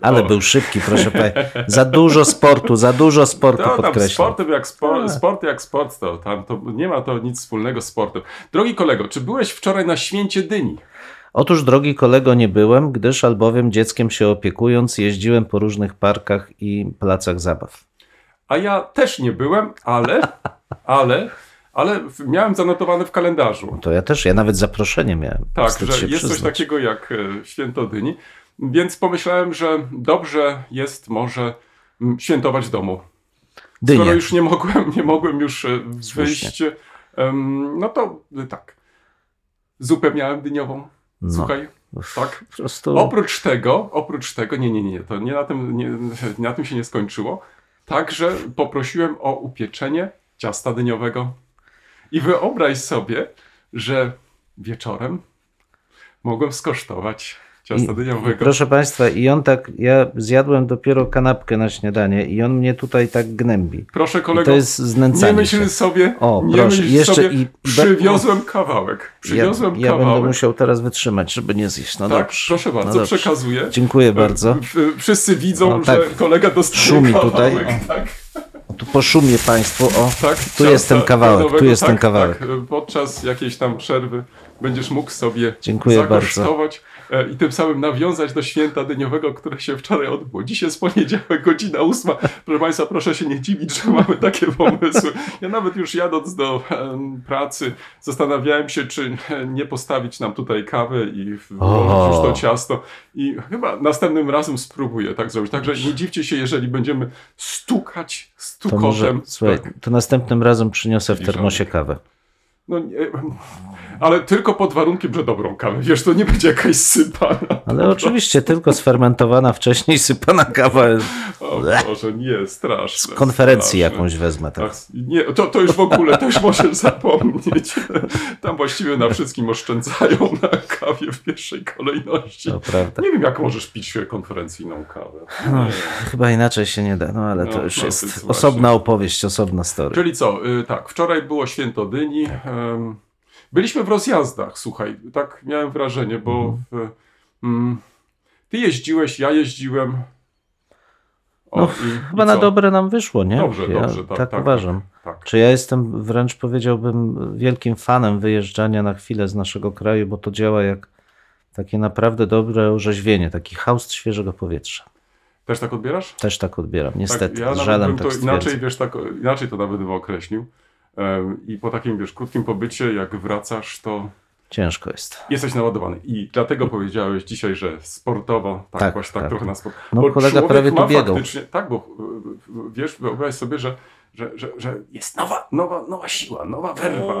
Ale O. był szybki, proszę Państwa. Za dużo sportu, za dużo sportu To tam podkreślam. sportem jak sport, sport jak sport, to tam to nie ma to nic wspólnego z sportem. Drogi kolego, czy byłeś wczoraj na święcie dyni? Otóż, drogi kolego, nie byłem, gdyż albowiem dzieckiem się opiekując jeździłem po różnych parkach i placach zabaw. A ja też nie byłem, ale, ale, ale miałem zanotowane w kalendarzu. To ja też, ja nawet zaproszenie miałem. Tak, że jest coś przyznać. takiego jak e, święto dyni, więc pomyślałem, że dobrze jest może mm, świętować w domu. Dynia. Skoro już nie mogłem, nie mogłem już e, wyjść, em, no to e, tak. Zupę miałem dyniową. No. Słuchaj, tak. Prostu Oprócz tego, oprócz tego, nie, nie, nie, to nie na tym, nie, na tym się nie skończyło. Także poprosiłem o upieczenie ciasta dyniowego. I wyobraź sobie, że wieczorem mogłem skosztować I, i proszę Państwa, i on tak, ja zjadłem dopiero kanapkę na śniadanie i on mnie tutaj tak gnębi. Proszę I kolego, to jest znęcanie nie myśl się. sobie, O, nie proszę, myśl jeszcze sobie, i- i- przywiozłem kawałek. Przywiozłem ja, ja kawałek. będę musiał teraz wytrzymać, żeby nie zjeść. No tak, dobrze. proszę bardzo, no przekazuję. Dziękuję bardzo. W- Wszyscy widzą, No że tak. kolega dostaje Szumi kawałek. tutaj. Tak. Tu poszumie Państwo. O, Tak, tu jest ten kawałek, tu jest ten tak, kawałek. Tak, podczas jakiejś tam przerwy będziesz mógł sobie Dziękuję zakosztować e, i tym samym nawiązać do święta dyniowego, które się wczoraj odbyło. Dzisiaj jest poniedziałek, godzina ósma. Proszę Państwa, proszę się nie dziwić, że mamy takie pomysły. Ja nawet już jadąc do pracy zastanawiałem się, czy nie postawić nam tutaj kawy i włożyć już to ciasto. I chyba następnym razem spróbuję tak zrobić. Także nie dziwcie się, jeżeli będziemy stukać to może, stukotem. słuchaj, to następnym razem przyniosę w termosie kawę. No nie, ale tylko pod warunkiem, że dobrą kawę. Wiesz, to nie będzie jakaś sypana. Ale oczywiście tylko sfermentowana wcześniej sypana kawa O Boże, nie, straszne. z konferencji straszne. jakąś wezmę. Tak. Ach, nie, to, to już w ogóle, to już możesz zapomnieć. Tam właściwie na wszystkim oszczędzają na kawie w pierwszej kolejności. To prawda. Nie wiem, jak możesz pić konferencyjną kawę. No, chyba inaczej się nie da, no ale to No, już no, jest osobna opowieść, osobna story. Czyli co, y, tak, wczoraj było święto dyni. em, byliśmy w rozjazdach, słuchaj, tak miałem wrażenie, bo w, mm, ty jeździłeś, ja jeździłem. O, No, i- Chyba i na dobre nam wyszło, nie? Dobrze, ja dobrze, tak, tak, tak, uważam. Tak. Czy ja jestem wręcz powiedziałbym wielkim fanem wyjeżdżania na chwilę z naszego kraju, bo to działa jak takie naprawdę dobre orzeźwienie, taki haust świeżego powietrza. Też tak odbierasz? Też tak odbieram, niestety, tak, ja bym tak to inaczej, wiesz, tak, inaczej to nawet bym określił. Em, I po takim, wiesz, krótkim pobycie, jak wracasz, to Ciężko jest. jesteś naładowany. I dlatego powiedziałeś dzisiaj, że sportowo, tak, Tak, właśnie tak, tak. trochę na sport. No, Bo kolega prawie tu biegał. Tak, bo y, wiesz, wyobraź sobie, że, że, że, że jest nowa, nowa, nowa siła, nowa werwa.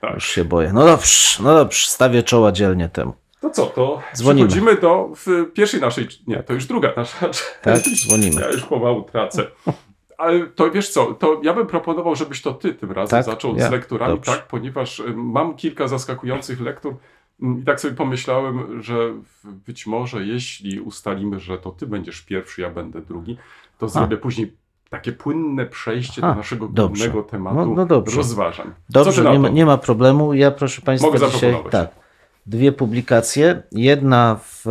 Tak. Już się boję. No dobrze, no dobrze, stawię czoła dzielnie temu. To co, to Dzwonimy. przechodzimy do w pierwszej naszej, nie, to już druga nasza Tak, dzwonimy. Ja już pomału tracę. Ale to wiesz co, to ja bym proponował, żebyś to ty tym razem Tak? zaczął Ja. z lekturami, Dobrze. tak, ponieważ y, mam kilka zaskakujących lektur mm, i tak sobie pomyślałem, że być może jeśli ustalimy, że to ty będziesz pierwszy, ja będę drugi, to zrobię później takie płynne przejście do naszego dobrze. głównego tematu No- no dobrze. rozważań. Dobrze, nie ma, nie ma problemu. Ja proszę Państwa Mogę dzisiaj tak, dwie publikacje. Jedna w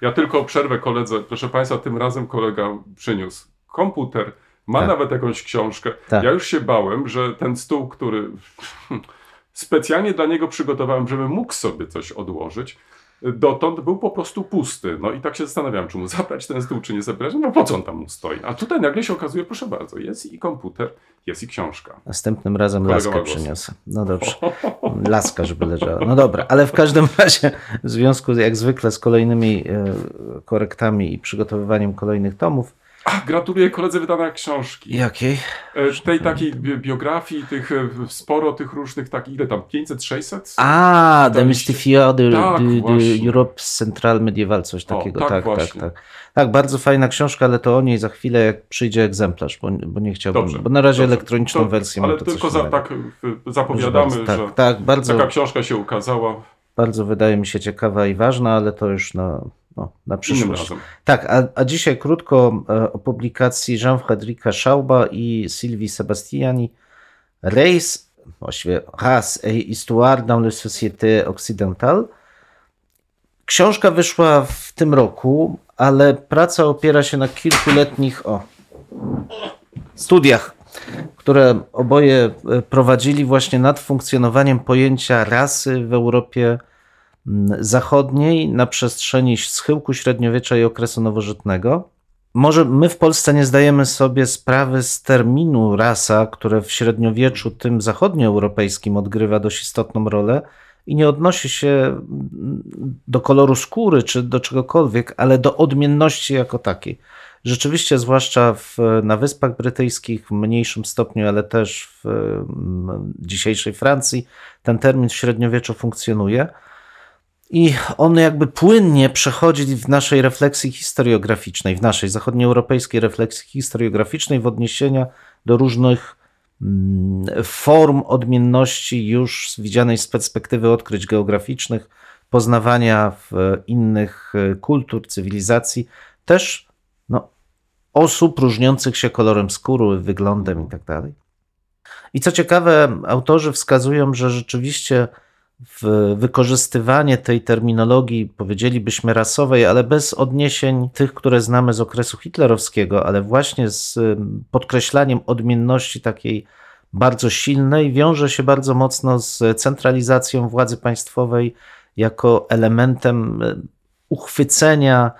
Ja tylko przerwę koledze. Proszę Państwa, tym razem kolega przyniósł komputer, ma Tak. nawet jakąś książkę. Tak. Ja już się bałem, że ten stół, który specjalnie dla niego przygotowałem, żeby mógł sobie coś odłożyć, dotąd był po prostu pusty. No i tak się zastanawiałem, czy mu zabrać ten stół, czy nie zabrać. No po co on tam mu stoi? A tutaj nagle się okazuje, proszę bardzo, jest i komputer, jest i książka. Następnym razem Kolega laskę przyniosę. No dobrze. Laska, żeby leżała. No dobra, ale w każdym razie w związku jak zwykle z kolejnymi e, korektami i przygotowywaniem kolejnych tomów. Gratuluję koledze wydania książki. Jakiej? E, Tej takiej bi- biografii, tych e, sporo tych różnych, tak ile tam, 500, 600? A, Demystifier de, Tak, de, de właśnie. Europe Central Medieval, coś O, takiego. tak tak, tak, właśnie. tak. Tak, bardzo fajna książka, ale to o niej za chwilę, jak przyjdzie egzemplarz, bo, bo nie chciałbym, Dobrze, bo na razie dobrze. elektroniczną To- wersję Ale tylko za, tak e, zapowiadamy, bardzo, tak, że tak, bardzo, taka książka się ukazała bardzo wydaje mi się ciekawa i ważna, ale to już na, no, na innym przyszłość. razem. Tak, a, a dzisiaj krótko e, o publikacji Jean-Frédérica Schauba i Sylwii Sebastiani. Race, właściwie Race et Histoire dans les sociétés occidentales. Książka wyszła w tym roku, ale praca opiera się na kilkuletnich o, studiach, które oboje e, prowadzili właśnie nad funkcjonowaniem pojęcia rasy w Europie zachodniej na przestrzeni schyłku średniowiecza i okresu nowożytnego. Może my w Polsce nie zdajemy sobie sprawy z terminu rasa, które w średniowieczu tym zachodnioeuropejskim odgrywa dość istotną rolę i nie odnosi się mm, do koloru skóry czy do czegokolwiek, ale do odmienności jako takiej. Rzeczywiście, zwłaszcza w, na Wyspach Brytyjskich, w mniejszym stopniu, ale też w mm, dzisiejszej Francji, ten termin w średniowieczu funkcjonuje. I on jakby płynnie przechodzi w naszej refleksji historiograficznej, w naszej zachodnioeuropejskiej refleksji historiograficznej w odniesienia do różnych mm, form odmienności już widzianej z perspektywy odkryć geograficznych, poznawania innych e, kultur, cywilizacji, też no, osób różniących się kolorem skóry, wyglądem i tak. I co ciekawe, autorzy wskazują, że rzeczywiście wykorzystywanie tej terminologii, powiedzielibyśmy rasowej, ale bez odniesień tych, które znamy z okresu hitlerowskiego, ale właśnie z podkreślaniem odmienności takiej bardzo silnej, wiąże się bardzo mocno z centralizacją władzy państwowej jako elementem y, uchwycenia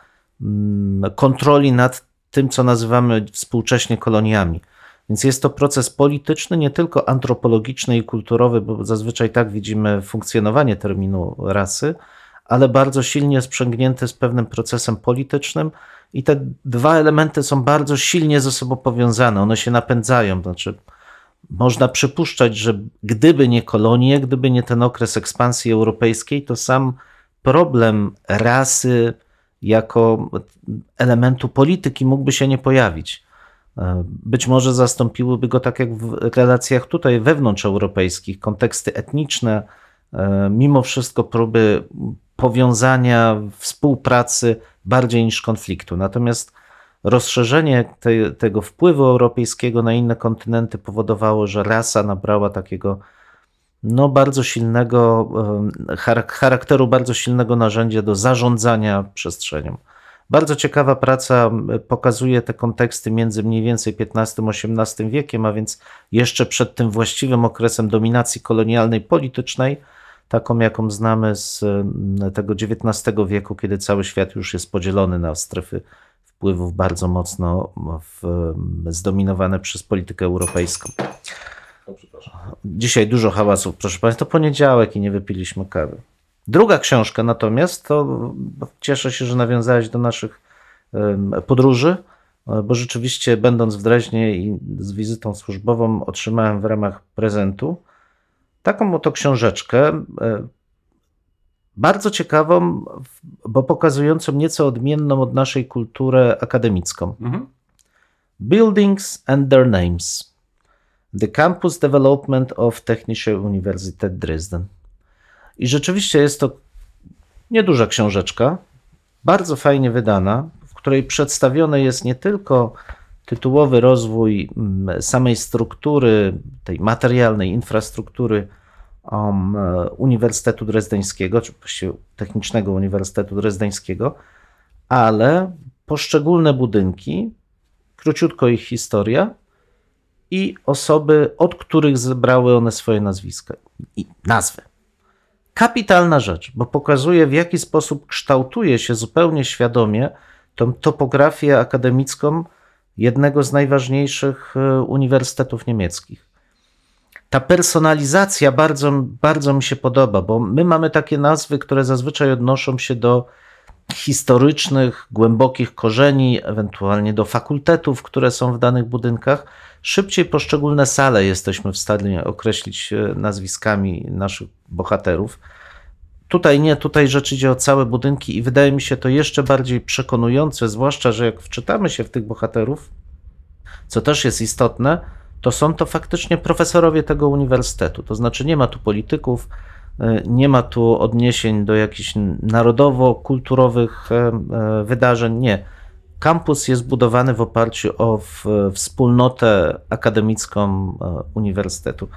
kontroli nad tym, co nazywamy współcześnie koloniami. Więc jest to proces polityczny, nie tylko antropologiczny i kulturowy, bo zazwyczaj tak widzimy funkcjonowanie terminu rasy, ale bardzo silnie sprzęgnięty z pewnym procesem politycznym. I te dwa elementy są bardzo silnie ze sobą powiązane, one się napędzają. Znaczy, można przypuszczać, że gdyby nie kolonie, gdyby nie ten okres ekspansji europejskiej, to sam problem rasy jako elementu polityki mógłby się nie pojawić. Być może zastąpiłyby go tak jak w relacjach tutaj wewnątrzeuropejskich, konteksty etniczne, e, mimo wszystko próby powiązania, współpracy bardziej niż konfliktu. Natomiast rozszerzenie te, tego wpływu europejskiego na inne kontynenty powodowało, że rasa nabrała takiego no, bardzo silnego e, charak- charakteru, bardzo silnego narzędzia do zarządzania przestrzenią. Bardzo ciekawa praca pokazuje te konteksty między mniej więcej XV-XVIII wiekiem, a więc jeszcze przed tym właściwym okresem dominacji kolonialnej politycznej, taką jaką znamy z tego XIX wieku, kiedy cały świat już jest podzielony na strefy wpływów bardzo mocno w, zdominowane przez politykę europejską. Dzisiaj dużo hałasu, proszę Państwa, to poniedziałek i nie wypiliśmy kawy. Druga książka natomiast, to cieszę się, że nawiązałeś do naszych podróży, e, bo rzeczywiście będąc w Dreźnie i z wizytą służbową otrzymałem w ramach prezentu taką oto książeczkę, e, bardzo ciekawą, bo pokazującą nieco odmienną od naszej kulturę akademicką. Mhm. Buildings and Their Names. The Campus Development of Technische Universität Dresden. I rzeczywiście jest to nieduża książeczka, bardzo fajnie wydana, w której przedstawiony jest nie tylko tytułowy rozwój mm, samej struktury, tej materialnej infrastruktury um, e, Uniwersytetu Drezdeńskiego, czy właściwie Technicznego Uniwersytetu Drezdeńskiego, ale poszczególne budynki, króciutko ich historia i osoby, od których zebrały one swoje nazwiska i nazwy. Kapitalna rzecz, bo pokazuje, w jaki sposób kształtuje się zupełnie świadomie tą topografię akademicką jednego z najważniejszych e, uniwersytetów niemieckich. Ta personalizacja bardzo, bardzo mi się podoba, bo my mamy takie nazwy, które zazwyczaj odnoszą się do historycznych, głębokich korzeni, ewentualnie do fakultetów, które są w danych budynkach. Szybciej poszczególne sale jesteśmy w stanie określić e, nazwiskami naszych bohaterów. Tutaj nie, tutaj rzecz idzie o całe budynki i wydaje mi się to jeszcze bardziej przekonujące, zwłaszcza, że jak wczytamy się w tych bohaterów, co też jest istotne, to są to faktycznie profesorowie tego uniwersytetu. To znaczy nie ma tu polityków, nie ma tu odniesień do jakichś narodowo-kulturowych e, e, wydarzeń. Nie. Kampus jest budowany w oparciu o wspólnotę akademicką e, uniwersytetu.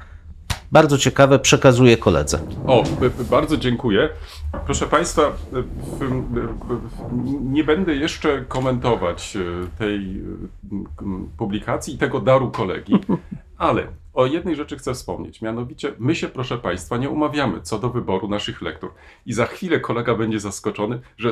Bardzo ciekawe, przekazuję koledze. O, bardzo dziękuję. Proszę Państwa, nie będę jeszcze komentować e, tej e, publikacji i tego daru kolegi, ale o jednej rzeczy chcę wspomnieć. Mianowicie, my się, proszę Państwa, nie umawiamy co do wyboru naszych lektur. I za chwilę kolega będzie zaskoczony, że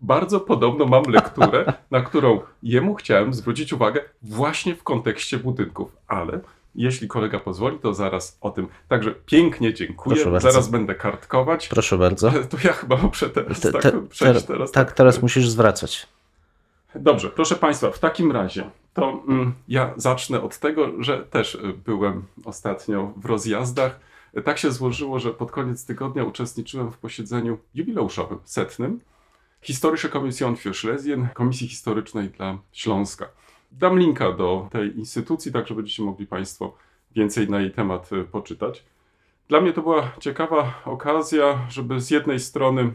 bardzo podobno mam lekturę, na którą jemu chciałem zwrócić uwagę właśnie w kontekście budynków, ale jeśli kolega pozwoli, to zaraz o tym. Także pięknie dziękuję. Zaraz będę kartkować. Proszę bardzo. To ja chyba muszę teraz Te, tak te, przejść te, teraz. tak, teraz musisz zwracać. Dobrze, proszę Państwa, w takim razie to mm, ja zacznę od tego, że też y, byłem ostatnio w rozjazdach. Tak się złożyło, że pod koniec tygodnia uczestniczyłem w posiedzeniu jubileuszowym, setnym, Historische Kommission für Schlesien, Komisji Historycznej dla Śląska. Dam linka do tej instytucji, tak że będziecie mogli Państwo więcej na jej temat y, poczytać. Dla mnie to była ciekawa okazja, żeby z jednej strony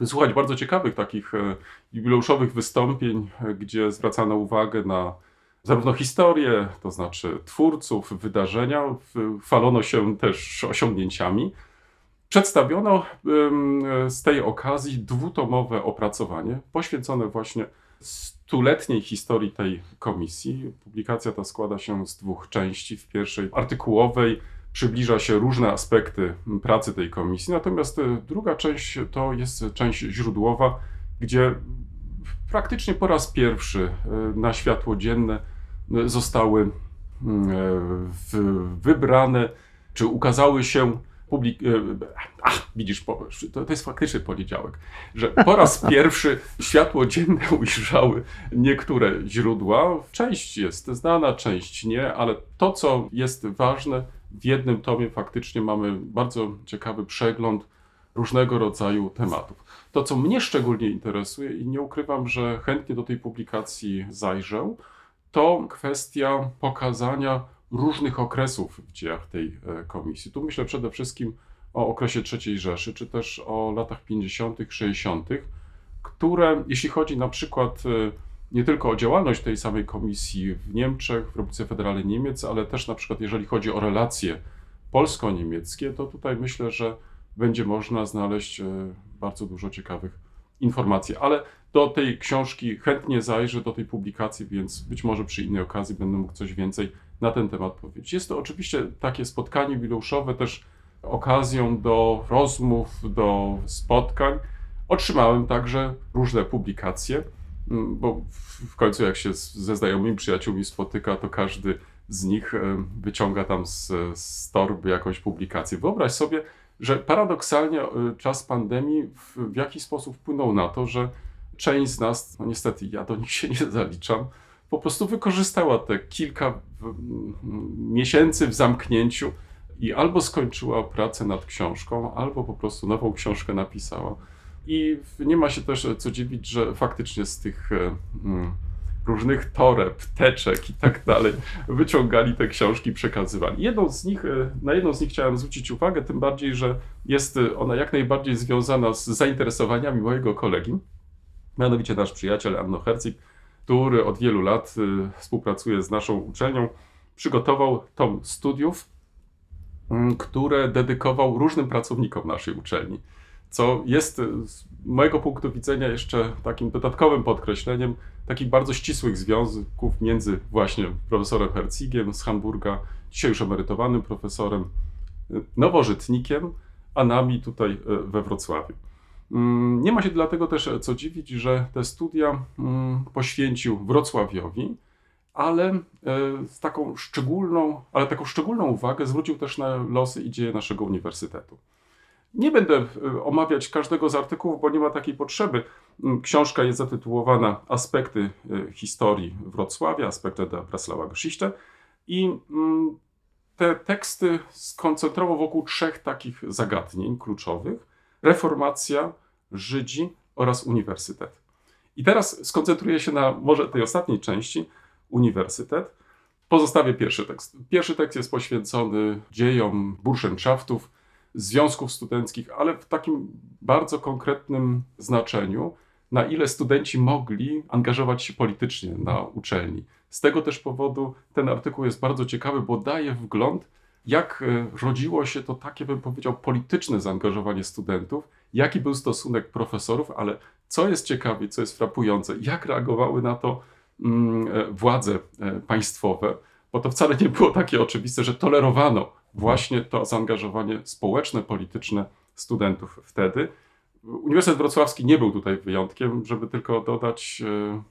wysłuchać bardzo ciekawych takich e, jubileuszowych wystąpień, e, gdzie zwracano uwagę na zarówno historię, to znaczy twórców, wydarzenia, chwalono się też osiągnięciami. Przedstawiono z tej okazji dwutomowe opracowanie poświęcone właśnie stuletniej historii tej komisji. Publikacja ta składa się z dwóch części. W pierwszej artykułowej przybliża się różne aspekty pracy tej komisji, natomiast e, druga część to jest część źródłowa, gdzie praktycznie po raz pierwszy e, na światło dzienne e, zostały wybrane, czy ukazały się publik... Ach, widzisz, to, to jest faktycznie poniedziałek, że po raz pierwszy światło dzienne ujrzały niektóre źródła. Część jest znana, część nie, ale to, co jest ważne, w jednym tomie faktycznie mamy bardzo ciekawy przegląd różnego rodzaju tematów. To, co mnie szczególnie interesuje i nie ukrywam, że chętnie do tej publikacji zajrzę, to kwestia pokazania różnych okresów w dziejach tej e, komisji. Tu myślę przede wszystkim o okresie III Rzeszy, czy też o latach 50., 60., które, jeśli chodzi na przykład e, nie tylko o działalność tej samej komisji w Niemczech, w Republice Federalnej Niemiec, ale też na przykład jeżeli chodzi o relacje polsko-niemieckie, to tutaj myślę, że będzie można znaleźć e, bardzo dużo ciekawych informacji. Ale do tej książki chętnie zajrzę, do tej publikacji, więc być może przy innej okazji będę mógł coś więcej na ten temat powiedzieć. Jest to oczywiście takie spotkanie jubileuszowe, też okazją do rozmów, do spotkań. Otrzymałem także różne publikacje, bo w końcu jak się ze znajomymi przyjaciółmi spotyka, to każdy z nich wyciąga tam z, z torby jakąś publikację. Wyobraź sobie, że paradoksalnie e, czas pandemii w, w jakiś sposób wpłynął na to, że część z nas, no niestety ja do nich się nie zaliczam, po prostu wykorzystała te kilka w, miesięcy w zamknięciu i albo skończyła pracę nad książką, albo po prostu nową książkę napisała. I nie ma się też co dziwić, że faktycznie z tych e, mm, różnych toreb, teczek i tak dalej wyciągali te książki, przekazywali. Jedną z nich, e, na jedną z nich chciałem zwrócić uwagę, tym bardziej, że jest e, ona jak najbardziej związana z zainteresowaniami mojego kolegi, mianowicie nasz przyjaciel Anno Herzig, który od wielu lat współpracuje z naszą uczelnią, przygotował tom studiów, m, które dedykował różnym pracownikom naszej uczelni co jest e, z mojego punktu widzenia jeszcze takim dodatkowym podkreśleniem takich bardzo ścisłych związków między właśnie profesorem Herzigiem z Hamburga, dzisiaj już emerytowanym profesorem, e, nowożytnikiem, a nami tutaj e, we Wrocławiu. Mm, Nie ma się dlatego też e, co dziwić, że te studia mm, poświęcił Wrocławiowi, ale e, z taką szczególną, ale taką szczególną uwagę zwrócił też na losy i dzieje naszego uniwersytetu. Nie będę e, omawiać każdego z artykułów, bo nie ma takiej potrzeby. Mm, Książka jest zatytułowana Aspekty e, historii Wrocławia, aspekty der Breslauer Geschichte i mm, te teksty skoncentrował wokół trzech takich zagadnień kluczowych: reformacja, Żydzi oraz uniwersytet. I teraz skoncentruję się na może tej ostatniej części, uniwersytet. Pozostawię pierwszy tekst. Pierwszy tekst jest poświęcony dziejom burschenschaftów, związków studenckich, ale w takim bardzo konkretnym znaczeniu, na ile studenci mogli angażować się politycznie na uczelni. Z tego też powodu ten artykuł jest bardzo ciekawy, bo daje wgląd, jak e, rodziło się to takie, bym powiedział, polityczne zaangażowanie studentów, jaki był stosunek profesorów, ale co jest ciekawe, co jest frapujące, jak reagowały na to mm, e, władze e, państwowe, bo to wcale nie było takie oczywiste, że tolerowano właśnie to zaangażowanie społeczne, polityczne studentów wtedy. Uniwersytet Wrocławski nie był tutaj wyjątkiem, żeby tylko dodać, e,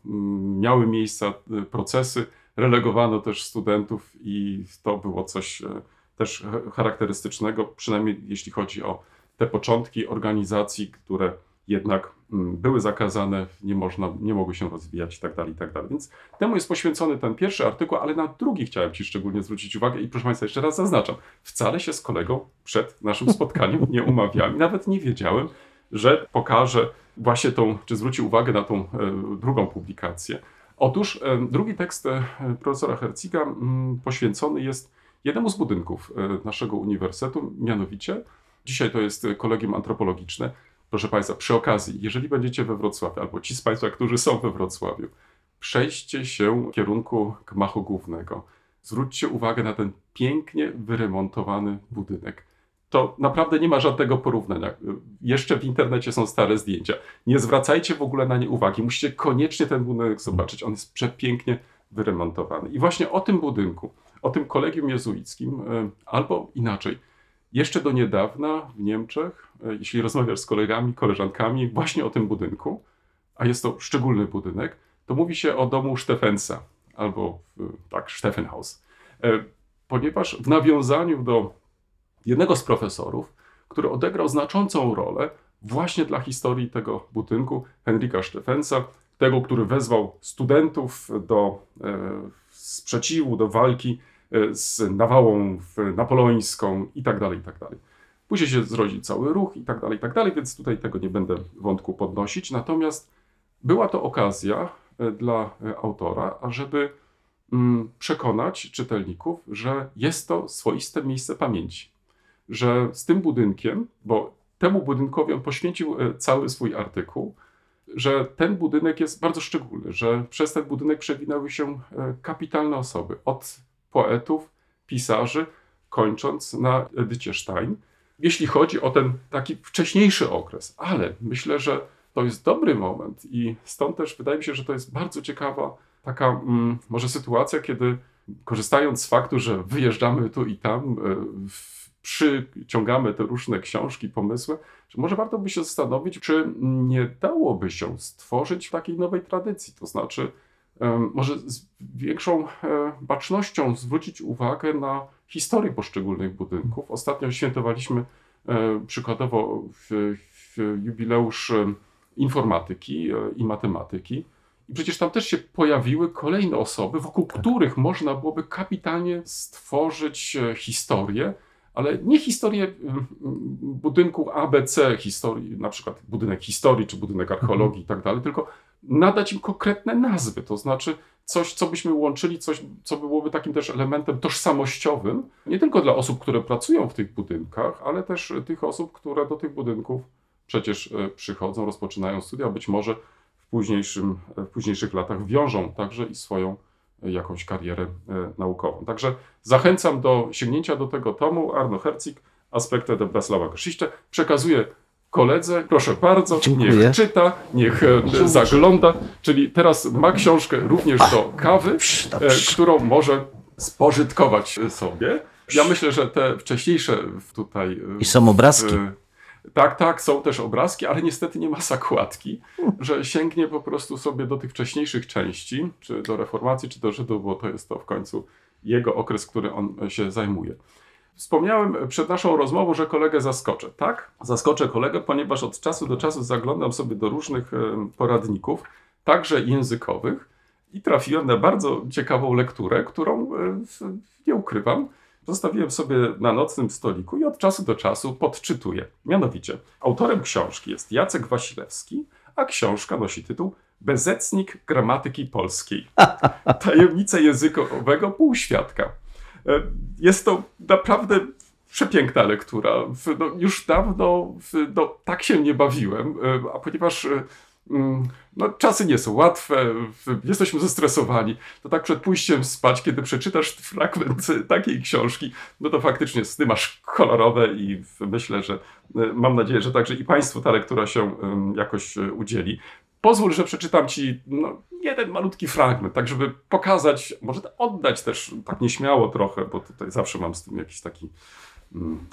miały miejsca e, procesy, relegowano też studentów i to było coś e, też ch- charakterystycznego, przynajmniej jeśli chodzi o te początki organizacji, które jednak były zakazane, nie, można, nie mogły się rozwijać itd., tak itd. Więc temu jest poświęcony ten pierwszy artykuł, ale na drugi chciałem Ci szczególnie zwrócić uwagę i proszę Państwa, jeszcze raz zaznaczam, wcale się z kolegą przed naszym spotkaniem nie umawiałem i nawet nie wiedziałem, że pokaże właśnie tą, czy zwróci uwagę na tą e, drugą publikację. Otóż e, drugi tekst e, profesora Herciga poświęcony jest jednemu z budynków naszego uniwersytetu, mianowicie dzisiaj to jest kolegium antropologiczne. Proszę Państwa, przy okazji, jeżeli będziecie we Wrocławiu, albo ci z Państwa, którzy są we Wrocławiu, przejdźcie się w kierunku gmachu głównego. Zwróćcie uwagę na ten pięknie wyremontowany budynek. To naprawdę nie ma żadnego porównania. Jeszcze w internecie są stare zdjęcia. Nie zwracajcie w ogóle na nie uwagi. Musicie koniecznie ten budynek zobaczyć. On jest przepięknie wyremontowany. I właśnie o tym budynku, o tym kolegium jezuickim, e, albo inaczej, jeszcze do niedawna w Niemczech, e, jeśli rozmawiasz z kolegami, koleżankami, właśnie o tym budynku, a jest to szczególny budynek, to mówi się o domu Steffensa, albo tak, Steffenhaus. E, Ponieważ w nawiązaniu do jednego z profesorów, który odegrał znaczącą rolę właśnie dla historii tego budynku, Henryka Steffensa, tego, który wezwał studentów do e, sprzeciwu, do walki z nawałą napoleońską i tak dalej, i tak dalej. Później się zrodził cały ruch i tak dalej, i tak dalej, więc tutaj tego nie będę wątku podnosić. Natomiast była to okazja e, dla e, autora, ażeby mm, przekonać czytelników, że jest to swoiste miejsce pamięci. Że z tym budynkiem, bo temu budynkowi on poświęcił e, cały swój artykuł, że ten budynek jest bardzo szczególny, że przez ten budynek przewinęły się e, kapitalne osoby, od poetów, pisarzy, kończąc na Edycie Stein, jeśli chodzi o ten taki wcześniejszy okres. Ale myślę, że to jest dobry moment i stąd też wydaje mi się, że to jest bardzo ciekawa taka mm, może sytuacja, kiedy korzystając z faktu, że wyjeżdżamy tu i tam, e, w- przyciągamy te różne książki, pomysły, że może warto by się zastanowić, czy nie dałoby się stworzyć takiej nowej tradycji, to znaczy może z większą e, bacznością zwrócić uwagę na historię poszczególnych budynków. Ostatnio świętowaliśmy e, przykładowo w, w jubileusz informatyki e, i matematyki. I przecież tam też się pojawiły kolejne osoby, wokół których można byłoby kapitalnie stworzyć historię, ale nie historię mm, budynku ABC, historii, na przykład budynek historii czy budynek archeologii i tak dalej, tylko nadać im konkretne nazwy, to znaczy coś, co byśmy łączyli, coś, co byłoby takim też elementem tożsamościowym, nie tylko dla osób, które pracują w tych budynkach, ale też tych osób, które do tych budynków przecież e, przychodzą, rozpoczynają studia, być może w, późniejszym, w późniejszych latach wiążą także i swoją jakąś karierę e, naukową. Także zachęcam do sięgnięcia do tego tomu. Arno Herzig, Aspekte der Breslauer Geschichte. Przekazuję koledze, proszę bardzo, Dziękuję. niech czyta, niech e, zagląda. Czyli teraz ma książkę również do kawy, e, którą może spożytkować sobie. Ja myślę, że te wcześniejsze tutaj. I są obrazki. Tak, tak, są też obrazki, ale niestety nie ma zakładki, że sięgnie po prostu sobie do tych wcześniejszych części, czy do reformacji, czy do Żydów, bo to jest to w końcu jego okres, który on się zajmuje. Wspomniałem przed naszą rozmową, że kolegę zaskoczę. Tak, zaskoczę kolegę, ponieważ od czasu do czasu zaglądam sobie do różnych em, poradników, także językowych, i trafiłem na bardzo ciekawą lekturę, którą e, nie ukrywam. Zostawiłem sobie na nocnym stoliku i od czasu do czasu podczytuję. Mianowicie, autorem książki jest Jacek Wasilewski, a książka nosi tytuł Bezecnik gramatyki polskiej. Tajemnice językowego półświadka. E, Jest to naprawdę przepiękna lektura. No, już dawno no, tak się nie bawiłem, e, a ponieważ e, no, czasy nie są łatwe, jesteśmy zestresowani, to tak przed pójściem spać, kiedy przeczytasz fragment takiej książki, no to faktycznie sny masz kolorowe i myślę, że e, mam nadzieję, że także i Państwu ta lektura się jakoś e, udzieli. Pozwól, że przeczytam Ci no, jeden malutki fragment, tak żeby pokazać, może oddać też tak nieśmiało trochę, bo tutaj zawsze mam z tym jakiś taki mm,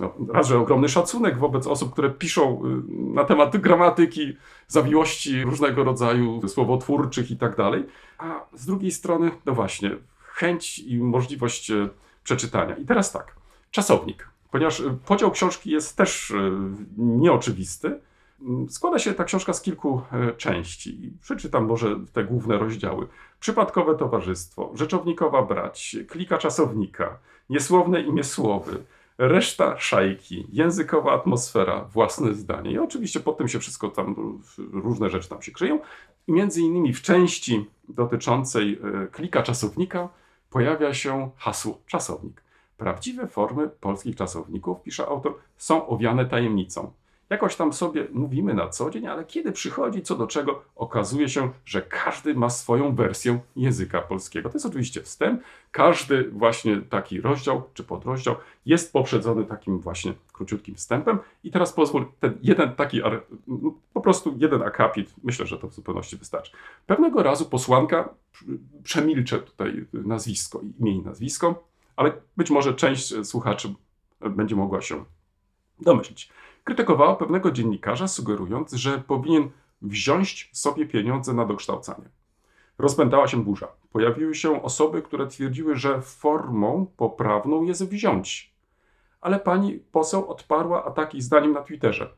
no, raz, że ogromny szacunek wobec osób, które piszą y, na temat gramatyki, zawiłości różnego rodzaju słowotwórczych i tak dalej, a z drugiej strony, no właśnie, chęć i możliwość e, przeczytania. I teraz tak, czasownik. Ponieważ e, podział książki jest też e, nieoczywisty, Mm, Składa się ta książka z kilku części. Przeczytam może te główne rozdziały. Przypadkowe towarzystwo, rzeczownikowa brać, klika czasownika, niesłowne imię słowy, reszta szajki, językowa atmosfera, własne zdanie. I oczywiście pod tym się wszystko tam, różne rzeczy tam się kryją. I między innymi w części dotyczącej e, klika czasownika pojawia się hasło czasownik. Prawdziwe formy polskich czasowników, pisze autor, są owiane tajemnicą. Jakoś tam sobie mówimy na co dzień, ale kiedy przychodzi co do czego, okazuje się, że każdy ma swoją wersję języka polskiego. To jest oczywiście wstęp. Każdy właśnie taki rozdział czy podrozdział jest poprzedzony takim właśnie króciutkim wstępem. I teraz pozwól, ten jeden taki, ar- po prostu jeden akapit, myślę, że to w zupełności wystarczy. Pewnego razu posłanka, przemilczę tutaj nazwisko, imię i nazwisko, ale być może część słuchaczy będzie mogła się domyślić krytykowała pewnego dziennikarza, sugerując, że powinien wziąć sobie pieniądze na dokształcanie. Rozpętała się burza. Pojawiły się osoby, które twierdziły, że formą poprawną jest wziąć. Ale pani poseł odparła ataki zdaniem na Twitterze.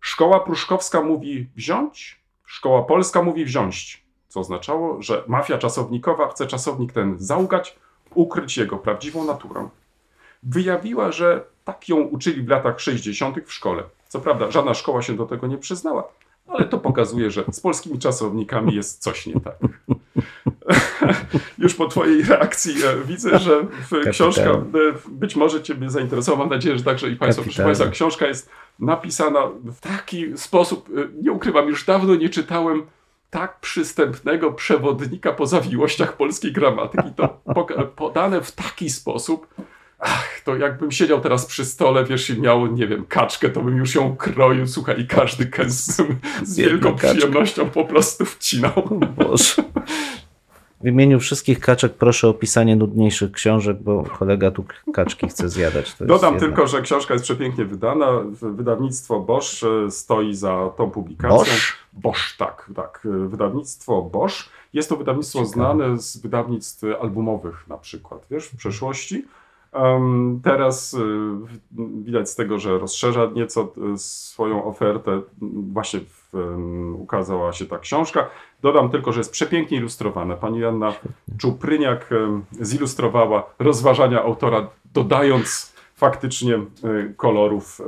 Szkoła pruszkowska mówi wziąć, szkoła polska mówi wziąć. Co oznaczało, że mafia czasownikowa chce czasownik ten załgać, ukryć jego prawdziwą naturę wyjawiła, że tak ją uczyli w latach 60. w szkole. Co prawda, żadna szkoła się do tego nie przyznała, ale to pokazuje, że z polskimi czasownikami jest coś nie tak. Już po Twojej reakcji e, widzę, że w książka e, być może Ciebie zainteresowała. Mam nadzieję, że także i Państwo. Proszę. Państwa, książka jest napisana w taki sposób, e, nie ukrywam, już dawno nie czytałem tak przystępnego przewodnika po zawiłościach polskiej gramatyki. To podane w taki sposób, Ach, to jakbym siedział teraz przy stole, wiesz, i miał, nie wiem, kaczkę, to bym już ją kroił, słuchaj, i każdy kęs z wielką przyjemnością po prostu wcinał. Boże. W imieniu wszystkich kaczek proszę o pisanie nudniejszych książek, bo kolega tu kaczki chce zjadać. To Dodam jedna. tylko, że książka jest przepięknie wydana. Wydawnictwo Bosch e, stoi za tą publikacją. Bosch? Bosch, tak, tak. E, Wydawnictwo Bosch. Jest to wydawnictwo Ciekawe. znane z wydawnictw albumowych na przykład, wiesz, w przeszłości. Teraz w- widać z tego, że rozszerza nieco e, swoją ofertę. Właśnie w, ukazała się ta książka. Dodam tylko, że jest przepięknie ilustrowana. Pani Janna Czupryniak zilustrowała rozważania autora, dodając faktycznie e, kolorów.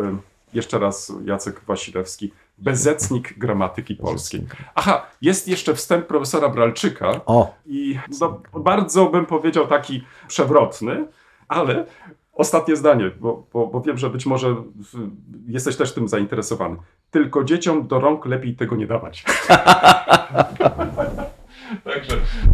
Jeszcze raz Jacek Wasilewski, bezecnik gramatyki polskiej. Aha, jest jeszcze wstęp profesora Bralczyka O, i no, bardzo bym powiedział taki przewrotny, ale ostatnie zdanie, bo, bo, bo wiem, że być może jesteś też tym zainteresowany. Tylko dzieciom do rąk lepiej tego nie dawać.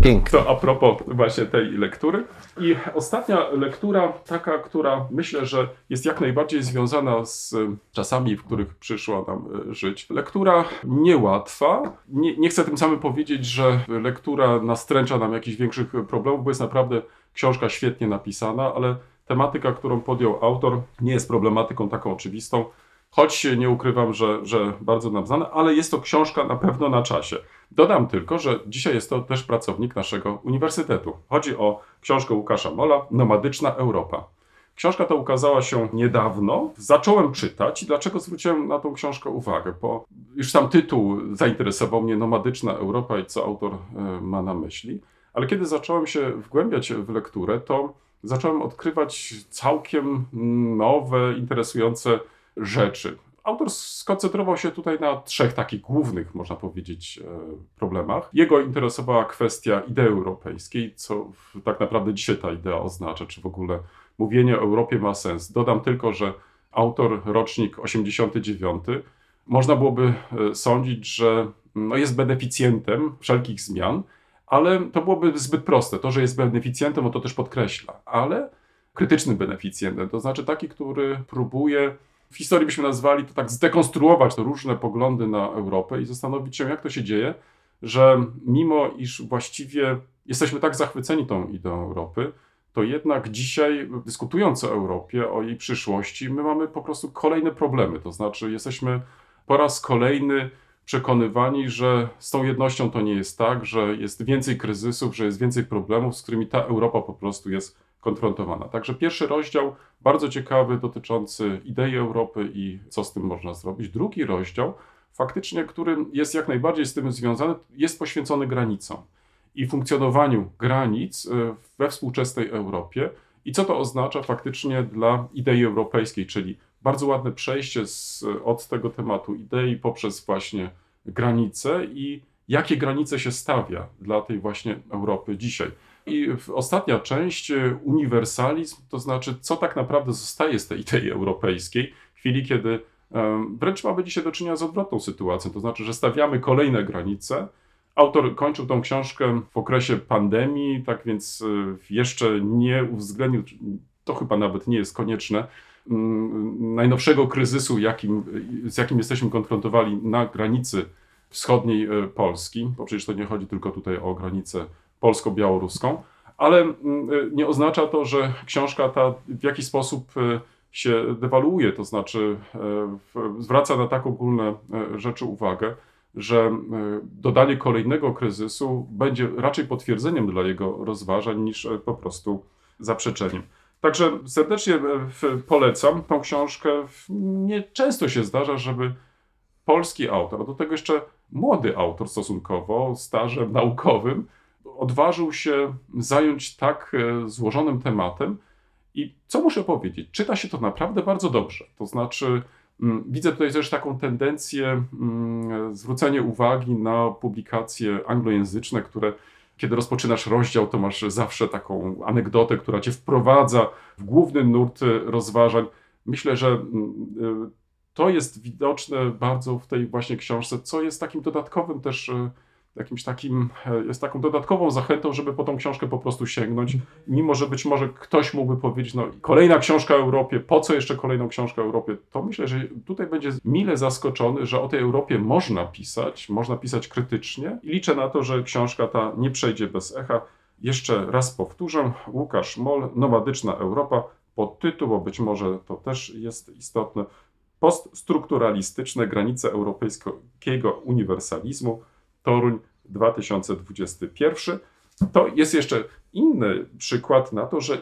Także pięknie. to a propos właśnie tej lektury. I ostatnia lektura, taka, która myślę, że jest jak najbardziej związana z czasami, w których przyszło nam e, żyć. Lektura niełatwa. Nie, nie chcę tym samym powiedzieć, że lektura nastręcza nam jakichś większych problemów, bo jest naprawdę książka świetnie napisana, ale tematyka, którą podjął autor, nie jest problematyką taką oczywistą, choć nie ukrywam, że, że bardzo nam znana, ale jest to książka na pewno na czasie. Dodam tylko, że dzisiaj jest to też pracownik naszego uniwersytetu. Chodzi o książkę Łukasza Mola, Nomadyczna Europa. Książka ta ukazała się niedawno. Zacząłem czytać i dlaczego zwróciłem na tą książkę uwagę? Bo już sam tytuł zainteresował mnie Nomadyczna Europa i co autor e, ma na myśli. Ale kiedy zacząłem się wgłębiać w lekturę, to zacząłem odkrywać całkiem nowe, interesujące rzeczy. Autor skoncentrował się tutaj na trzech takich głównych, można powiedzieć, e, problemach. Jego interesowała kwestia idei europejskiej, co tak naprawdę dzisiaj ta idea oznacza, czy w ogóle mówienie o Europie ma sens. Dodam tylko, że autor rocznik 89, można byłoby e, sądzić, że no jest beneficjentem wszelkich zmian, ale to byłoby zbyt proste. To, że jest beneficjentem, no to też podkreśla, ale krytycznym beneficjentem, to znaczy taki, który próbuje, w historii byśmy nazwali to tak, zdekonstruować te różne poglądy na Europę i zastanowić się, jak to się dzieje, że mimo iż właściwie jesteśmy tak zachwyceni tą ideą Europy, to jednak dzisiaj, dyskutując o Europie, o jej przyszłości, my mamy po prostu kolejne problemy. To znaczy, jesteśmy po raz kolejny przekonywani, że z tą jednością to nie jest tak, że jest więcej kryzysów, że jest więcej problemów, z którymi ta Europa po prostu jest konfrontowana. Także pierwszy rozdział, bardzo ciekawy, dotyczący idei Europy i co z tym można zrobić. Drugi rozdział, faktycznie, który jest jak najbardziej z tym związany, jest poświęcony granicom i funkcjonowaniu granic y, we współczesnej Europie i co to oznacza faktycznie dla idei europejskiej, czyli bardzo ładne przejście z, od tego tematu idei poprzez właśnie granice i jakie granice się stawia dla tej właśnie Europy dzisiaj. I ostatnia część, y, uniwersalizm, to znaczy, co tak naprawdę zostaje z tej idei europejskiej w chwili, kiedy wręcz mamy dzisiaj do czynienia z odwrotną sytuacją, to znaczy, że stawiamy kolejne granice. Autor kończył tą książkę w okresie pandemii, tak więc y, jeszcze nie uwzględnił, to chyba nawet nie jest konieczne, mm, najnowszego kryzysu, jakim, z jakim jesteśmy konfrontowani na granicy wschodniej y, Polski, bo przecież to nie chodzi tylko tutaj o granicę polsko-białoruską, ale mm, nie oznacza to, że książka ta w jakiś sposób e, się dewaluuje, to znaczy e, zwraca na tak ogólne rzeczy uwagę, że dodanie kolejnego kryzysu będzie raczej potwierdzeniem dla jego rozważań niż po prostu zaprzeczeniem. Także serdecznie polecam tą książkę. Nie często się zdarza, żeby polski autor, a do tego jeszcze młody autor stosunkowo, stażem naukowym, odważył się zająć tak e, złożonym tematem. I co muszę powiedzieć? Czyta się to naprawdę bardzo dobrze. To znaczy, mm, widzę tutaj też taką tendencję mm, zwrócenia uwagi na publikacje anglojęzyczne, które kiedy rozpoczynasz rozdział, to masz zawsze taką anegdotę, która cię wprowadza w główny nurt rozważań. Myślę, że mm, e, to jest widoczne bardzo w tej właśnie książce, co jest takim dodatkowym też e, jakimś takim, e, jest taką dodatkową zachętą, żeby po tą książkę po prostu sięgnąć, mimo że być może ktoś mógłby powiedzieć, no kolejna książka o Europie, po co jeszcze kolejną książkę o Europie, to myślę, że tutaj będzie mile zaskoczony, że o tej Europie można pisać, można pisać krytycznie. I liczę na to, że książka ta nie przejdzie bez echa. Jeszcze raz powtórzę, Łukasz Mol, Nomadyczna Europa, podtytuł, bo być może to też jest istotne, poststrukturalistyczne granice europejskiego uniwersalizmu, Toruń 2021. To jest jeszcze inny przykład na to, że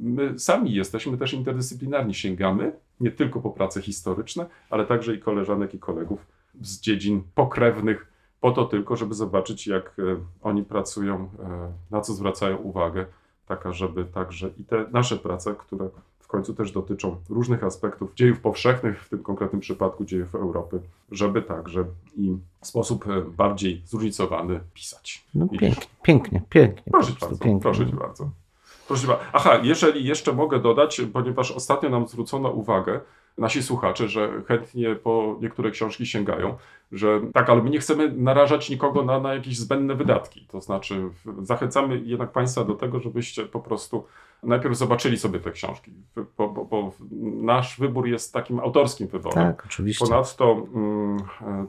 my sami jesteśmy też interdyscyplinarni, sięgamy nie tylko po prace historyczne, ale także i koleżanek i kolegów z dziedzin pokrewnych, po to tylko, żeby zobaczyć, jak e, oni pracują, e, na co zwracają uwagę, taka, żeby także i te nasze prace, które końcu też dotyczą różnych aspektów dziejów powszechnych, w tym konkretnym przypadku dziejów Europy, żeby także i w sposób e, bardziej zróżnicowany pisać. No pięknie, pięknie, pięknie. Proszę bardzo, pięknie. proszę bardzo. Proszę bardzo. Aha, jeżeli jeszcze mogę dodać, ponieważ ostatnio nam zwrócono uwagę, nasi słuchacze, że chętnie po niektóre książki sięgają, że tak, ale my nie chcemy narażać nikogo na, na jakieś zbędne wydatki. To znaczy, zachęcamy jednak Państwa do tego, żebyście po prostu najpierw zobaczyli sobie te książki, bo, bo, bo nasz wybór jest takim autorskim wyborem. Tak, oczywiście. Ponadto mm,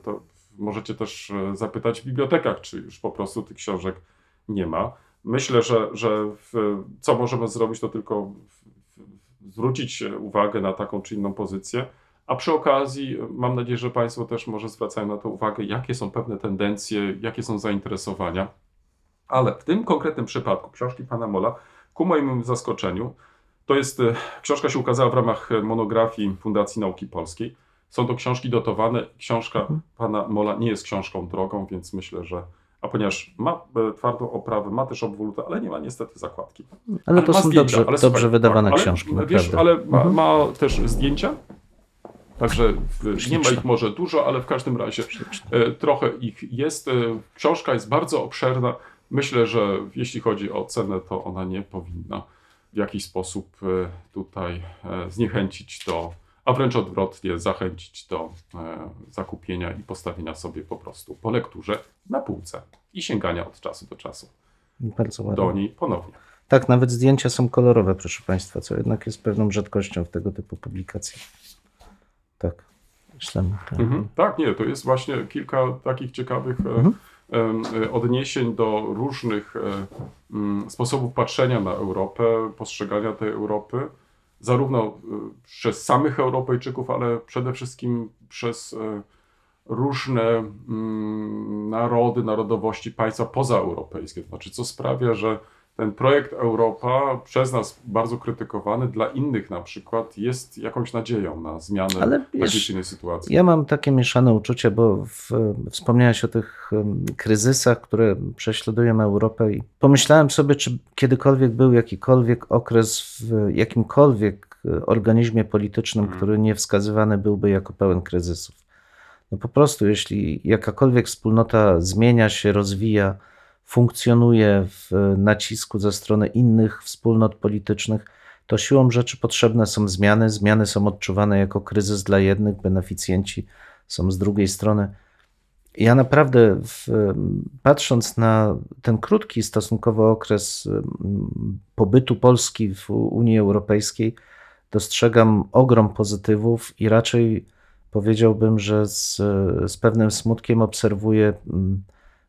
to możecie też e, zapytać w bibliotekach, czy już po prostu tych książek nie ma. Myślę, że, że w, co możemy zrobić, to tylko zwrócić uwagę na taką czy inną pozycję. A przy okazji mam nadzieję, że Państwo też może zwracają na to uwagę, jakie są pewne tendencje, jakie są zainteresowania. Ale w tym konkretnym przypadku książki pana Mola, ku mojemu zaskoczeniu, to jest, e, książka się ukazała w ramach monografii Fundacji Nauki Polskiej. Są to książki dotowane. Książka pana Mola nie jest książką drogą, więc myślę, że. A ponieważ ma e, twardą oprawę, ma też obwolutę, ale nie ma niestety zakładki. Ale to ma są zdjęcia, dobrze, ale dobrze wydawane ale, książki, Wiesz, naprawdę. ale ma, Mhm. ma też zdjęcia. Także w, nie ma ich może dużo, ale w każdym razie e, trochę ich jest. E, książka jest bardzo obszerna. Myślę, że jeśli chodzi o cenę, to ona nie powinna w jakiś sposób e, tutaj e, zniechęcić do, a wręcz odwrotnie, zachęcić do e, zakupienia i postawienia sobie po prostu po lekturze na półce i sięgania od czasu do czasu Bardzo ładnie. do niej ponownie. Tak, nawet zdjęcia są kolorowe, proszę Państwa, co jednak jest pewną rzadkością w tego typu publikacjach. Tak, myślę. Tak. Mhm. Tak, nie, to jest właśnie kilka takich ciekawych Mhm. E, odniesień do różnych e, sposobów patrzenia na Europę, postrzegania tej Europy, zarówno e, przez samych Europejczyków, ale przede wszystkim przez różne narody, narodowości, państwa pozaeuropejskie. To znaczy, co sprawia, że ten projekt Europa, przez nas bardzo krytykowany, dla innych na przykład jest jakąś nadzieją na zmianę Ale takiej wiesz, innej sytuacji. Ja mam takie mieszane uczucie, bo w, wspomniałeś o tych kryzysach, które prześladują Europę i pomyślałem sobie, czy kiedykolwiek był jakikolwiek okres w jakimkolwiek e, organizmie politycznym, Mhm. który nie wskazywany byłby jako pełen kryzysów. No po prostu, jeśli jakakolwiek wspólnota zmienia się, rozwija, funkcjonuje w nacisku ze strony innych wspólnot politycznych, to siłą rzeczy potrzebne są zmiany. Zmiany są odczuwane jako kryzys dla jednych, beneficjenci są z drugiej strony. Ja naprawdę, w, patrząc na ten krótki stosunkowo okres mm, pobytu Polski w Unii Europejskiej, dostrzegam ogrom pozytywów i raczej powiedziałbym, że z, z pewnym smutkiem obserwuję mm,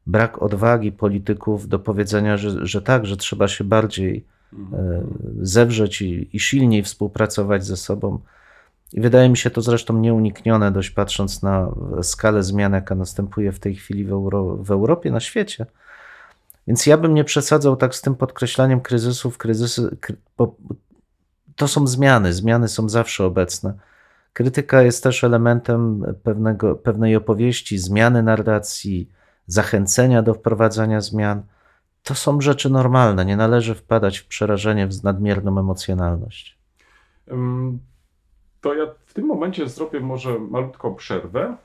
brak odwagi polityków do powiedzenia, że, że tak, że trzeba się bardziej e, zewrzeć i, i silniej współpracować ze sobą. I wydaje mi się to zresztą nieuniknione, dość patrząc na skalę zmian, jaka następuje w tej chwili w, Euro, w Europie, na świecie. Więc ja bym nie przesadzał tak z tym podkreślaniem kryzysów. Kryzysy, kry, bo to są zmiany, zmiany są zawsze obecne. Krytyka jest też elementem pewnego, pewnej opowieści, zmiany narracji, zachęcenia do wprowadzania zmian. To są rzeczy normalne, nie należy wpadać w przerażenie, w nadmierną emocjonalność. To ja w tym momencie zrobię może malutką przerwę,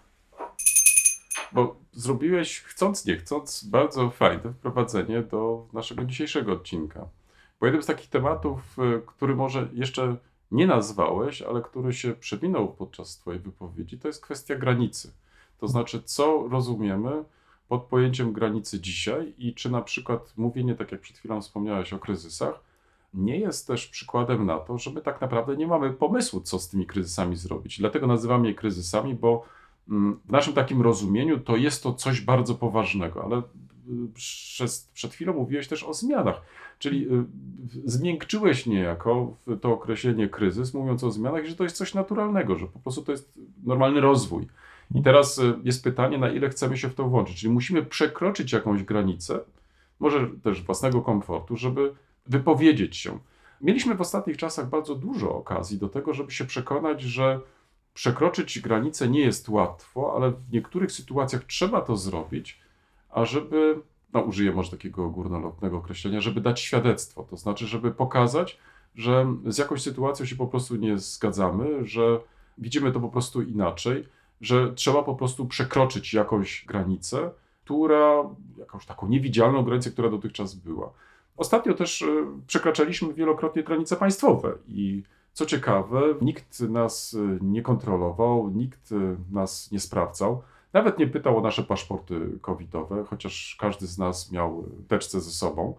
bo zrobiłeś chcąc nie chcąc bardzo fajne wprowadzenie do naszego dzisiejszego odcinka. Bo jeden z takich tematów, y, który może jeszcze nie nazwałeś, ale który się przewinął podczas Twojej wypowiedzi, to jest kwestia granicy. To znaczy, co rozumiemy pod pojęciem granicy dzisiaj i czy na przykład mówienie, tak jak przed chwilą wspomniałeś o kryzysach, nie jest też przykładem na to, że my tak naprawdę nie mamy pomysłu, co z tymi kryzysami zrobić. Dlatego nazywamy je kryzysami, bo mm, w naszym takim rozumieniu to jest to coś bardzo poważnego, ale y, przez, przed chwilą mówiłeś też o zmianach, czyli y, zmiękczyłeś niejako to określenie kryzys, mówiąc o zmianach, że to jest coś naturalnego, że po prostu to jest normalny rozwój. I teraz y, jest pytanie, na ile chcemy się w to włączyć. Czyli musimy przekroczyć jakąś granicę, może też własnego komfortu, żeby wypowiedzieć się. Mieliśmy w ostatnich czasach bardzo dużo okazji do tego, żeby się przekonać, że przekroczyć granicę nie jest łatwo, ale w niektórych sytuacjach trzeba to zrobić, a żeby, no użyję może takiego górnolotnego określenia, żeby dać świadectwo, to znaczy, żeby pokazać, że z jakąś sytuacją się po prostu nie zgadzamy, że widzimy to po prostu inaczej, że trzeba po prostu przekroczyć jakąś granicę, która, jakąś taką niewidzialną granicę, która dotychczas była. Ostatnio też y, przekraczaliśmy wielokrotnie granice państwowe i co ciekawe, nikt nas y, nie kontrolował, nikt y, nas nie sprawdzał, nawet nie pytał o nasze paszporty covidowe, chociaż każdy z nas miał teczce ze sobą.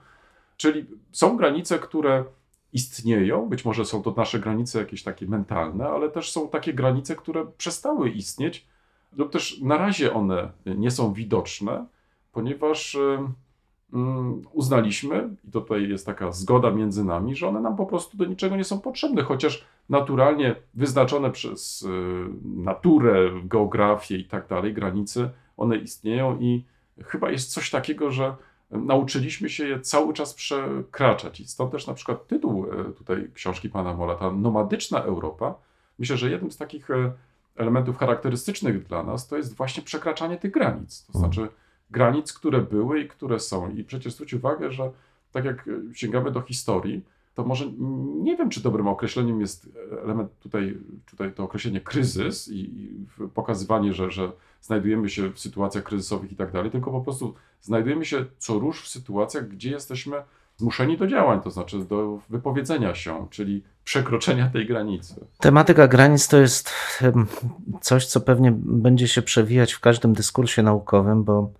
Czyli są granice, które istnieją, być może są to nasze granice jakieś takie mentalne, ale też są takie granice, które przestały istnieć, lub też na razie one nie są widoczne, ponieważ y, mm, uznaliśmy, i tutaj jest taka zgoda między nami, że one nam po prostu do niczego nie są potrzebne, chociaż naturalnie wyznaczone przez y, naturę, geografię i tak dalej, granice, one istnieją i chyba jest coś takiego, że nauczyliśmy się je cały czas przekraczać. I stąd też na przykład tytuł e, tutaj książki pana Mola, ta nomadyczna Europa. Myślę, że jednym z takich e, elementów charakterystycznych dla nas to jest właśnie przekraczanie tych granic. To znaczy granic, które były i które są. I przecież zwróć uwagę, że tak jak e, sięgamy do historii, to może nie wiem, czy dobrym określeniem jest element tutaj, tutaj to określenie kryzys i, i pokazywanie, że, że znajdujemy się w sytuacjach kryzysowych i tak dalej, tylko po prostu znajdujemy się co róż w sytuacjach, gdzie jesteśmy zmuszeni do działań, to znaczy do wypowiedzenia się, czyli przekroczenia tej granicy. Tematyka granic to jest coś, co pewnie będzie się przewijać w każdym dyskursie naukowym, bo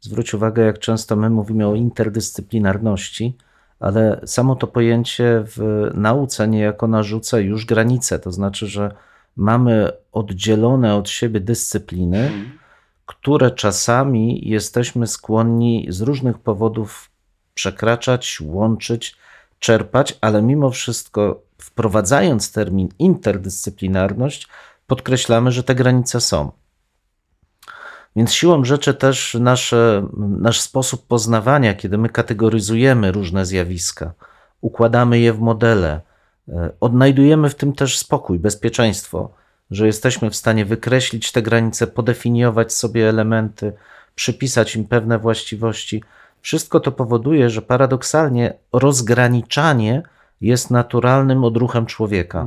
zwróć uwagę, jak często my mówimy o interdyscyplinarności, ale samo to pojęcie w nauce niejako narzuca już granice. To znaczy, że mamy oddzielone od siebie dyscypliny, które czasami jesteśmy skłonni z różnych powodów przekraczać, łączyć, czerpać, ale mimo wszystko, wprowadzając termin interdyscyplinarność, podkreślamy, że te granice są. Więc siłą rzeczy też nasze, nasz sposób poznawania, kiedy my kategoryzujemy różne zjawiska, układamy je w modele, e, odnajdujemy w tym też spokój, bezpieczeństwo, że jesteśmy w stanie wykreślić te granice, podefiniować sobie elementy, przypisać im pewne właściwości. Wszystko to powoduje, że paradoksalnie rozgraniczanie jest naturalnym odruchem człowieka.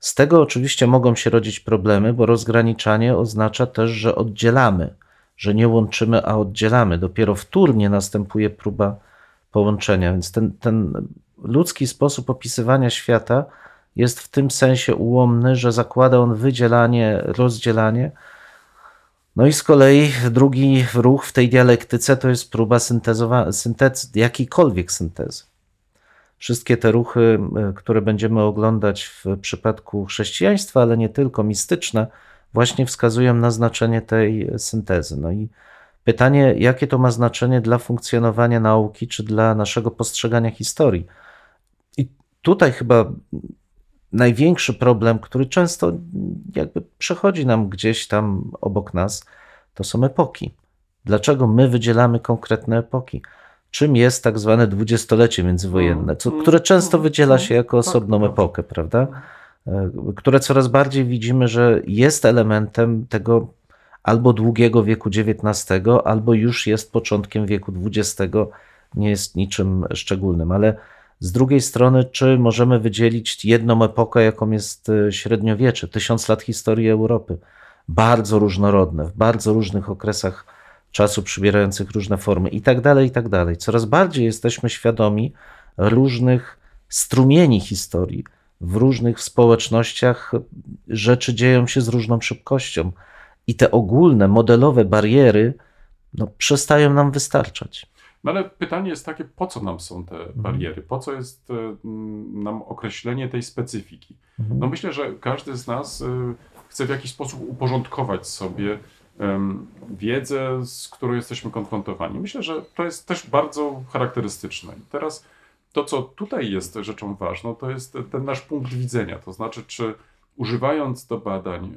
Z tego oczywiście mogą się rodzić problemy, bo rozgraniczanie oznacza też, że oddzielamy, że nie łączymy, a oddzielamy. Dopiero wtórnie następuje próba połączenia. Więc ten, ten ludzki sposób opisywania świata jest w tym sensie ułomny, że zakłada on wydzielanie, rozdzielanie. No i z kolei drugi ruch w tej dialektyce to jest próba syntezowa- syntezy, jakiejkolwiek syntezy. Wszystkie te ruchy, y, które będziemy oglądać w przypadku chrześcijaństwa, ale nie tylko, mistyczne, właśnie wskazują na znaczenie tej syntezy. No i pytanie, jakie to ma znaczenie dla funkcjonowania nauki, czy dla naszego postrzegania historii. I tutaj chyba największy problem, który często jakby przechodzi nam gdzieś tam obok nas, to są epoki. Dlaczego my wydzielamy konkretne epoki? Czym jest tak zwane dwudziestolecie międzywojenne, co, które często wydziela się jako osobną epokę, prawda? E, Które coraz bardziej widzimy, że jest elementem tego albo długiego wieku XIX, albo już jest początkiem wieku XX, nie jest niczym szczególnym, ale z drugiej strony, czy możemy wydzielić jedną epokę, jaką jest e, średniowiecze, tysiąc lat historii Europy, bardzo różnorodne, w bardzo różnych okresach czasu przybierających różne formy i tak dalej, i tak dalej. Coraz bardziej jesteśmy świadomi różnych strumieni historii. W różnych społecznościach rzeczy dzieją się z różną szybkością i te ogólne, modelowe bariery no, przestają nam wystarczać. No ale pytanie jest takie, po co nam są te bariery? Po co jest e, nam określenie tej specyfiki? No myślę, że każdy z nas e, chce w jakiś sposób uporządkować sobie wiedzę, z którą jesteśmy konfrontowani. Myślę, że to jest też bardzo charakterystyczne. I teraz to, co tutaj jest rzeczą ważną, to jest ten nasz punkt widzenia. To znaczy, czy używając do badań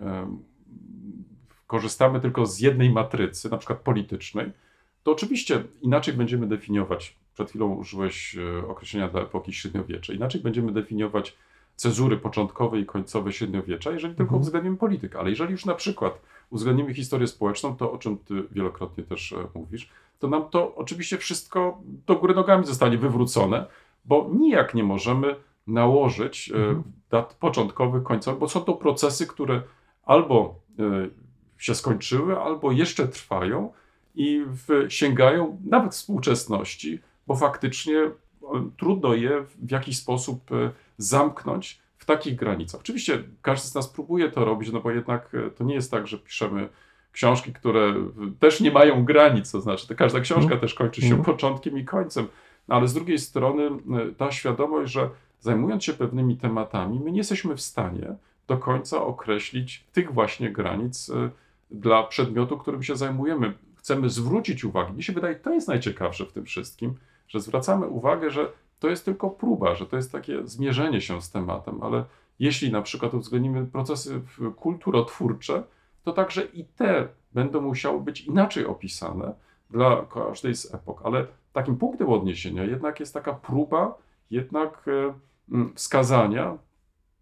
korzystamy tylko z jednej matrycy, na przykład politycznej, to oczywiście inaczej będziemy definiować, przed chwilą użyłeś e, określenia dla epoki średniowiecza, inaczej będziemy definiować cezury początkowe i końcowe średniowiecza, jeżeli tylko uwzględnimy politykę. Ale jeżeli już na przykład uwzględnimy historię społeczną, to o czym ty wielokrotnie też e, mówisz, to nam to oczywiście wszystko do góry nogami zostanie wywrócone, bo nijak nie możemy nałożyć e, dat początkowych, końcowych, bo są to procesy, które albo e, się skończyły, albo jeszcze trwają i sięgają nawet współczesności, bo faktycznie e, trudno je w jakiś sposób zamknąć w takich granicach. Oczywiście każdy z nas próbuje to robić, no bo jednak to nie jest tak, że piszemy książki, które też nie mają granic, to znaczy to każda książka też kończy się początkiem i końcem, ale z drugiej strony e, ta świadomość, że zajmując się pewnymi tematami, my nie jesteśmy w stanie do końca określić tych właśnie granic e, dla przedmiotu, którym się zajmujemy. chcemy zwrócić uwagę, mi się wydaje, to jest najciekawsze w tym wszystkim, że zwracamy uwagę, że to jest tylko próba, że to jest takie zmierzenie się z tematem, ale jeśli na przykład uwzględnimy procesy kulturotwórcze, to także i te będą musiały być inaczej opisane dla każdej z epok, ale takim punktem odniesienia jednak jest taka próba jednak e, mm, wskazania